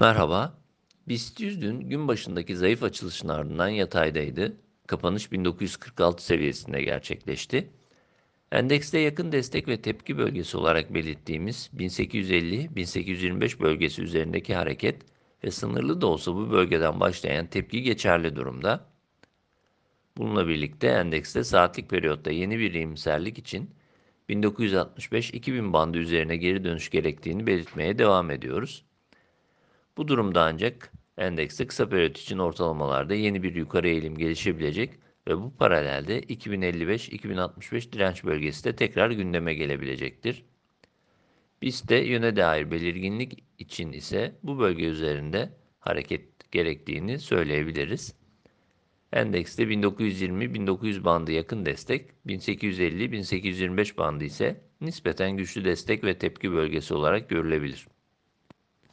Merhaba. BIST 100 dün gün başındaki zayıf açılışın ardından yataydaydı. Kapanış 1946 seviyesinde gerçekleşti. Endekste yakın destek ve tepki bölgesi olarak belirttiğimiz 1850-1825 bölgesi üzerindeki hareket ve sınırlı da olsa bu bölgeden başlayan tepki geçerli durumda. Bununla birlikte endekste saatlik periyotta yeni bir iyimserlik için 1965-2000 bandı üzerine geri dönüş gerektiğini belirtmeye devam ediyoruz. Bu durumda ancak endekste kısa periyot için ortalamalarda yeni bir yukarı eğilim gelişebilecek ve bu paralelde 2055-2065 direnç bölgesi de tekrar gündeme gelebilecektir. BIST'te yöne dair belirginlik için ise bu bölge üzerinde hareket gerektiğini söyleyebiliriz. Endekste 1920-1900 bandı yakın destek, 1850-1825 bandı ise nispeten güçlü destek ve tepki bölgesi olarak görülebilir.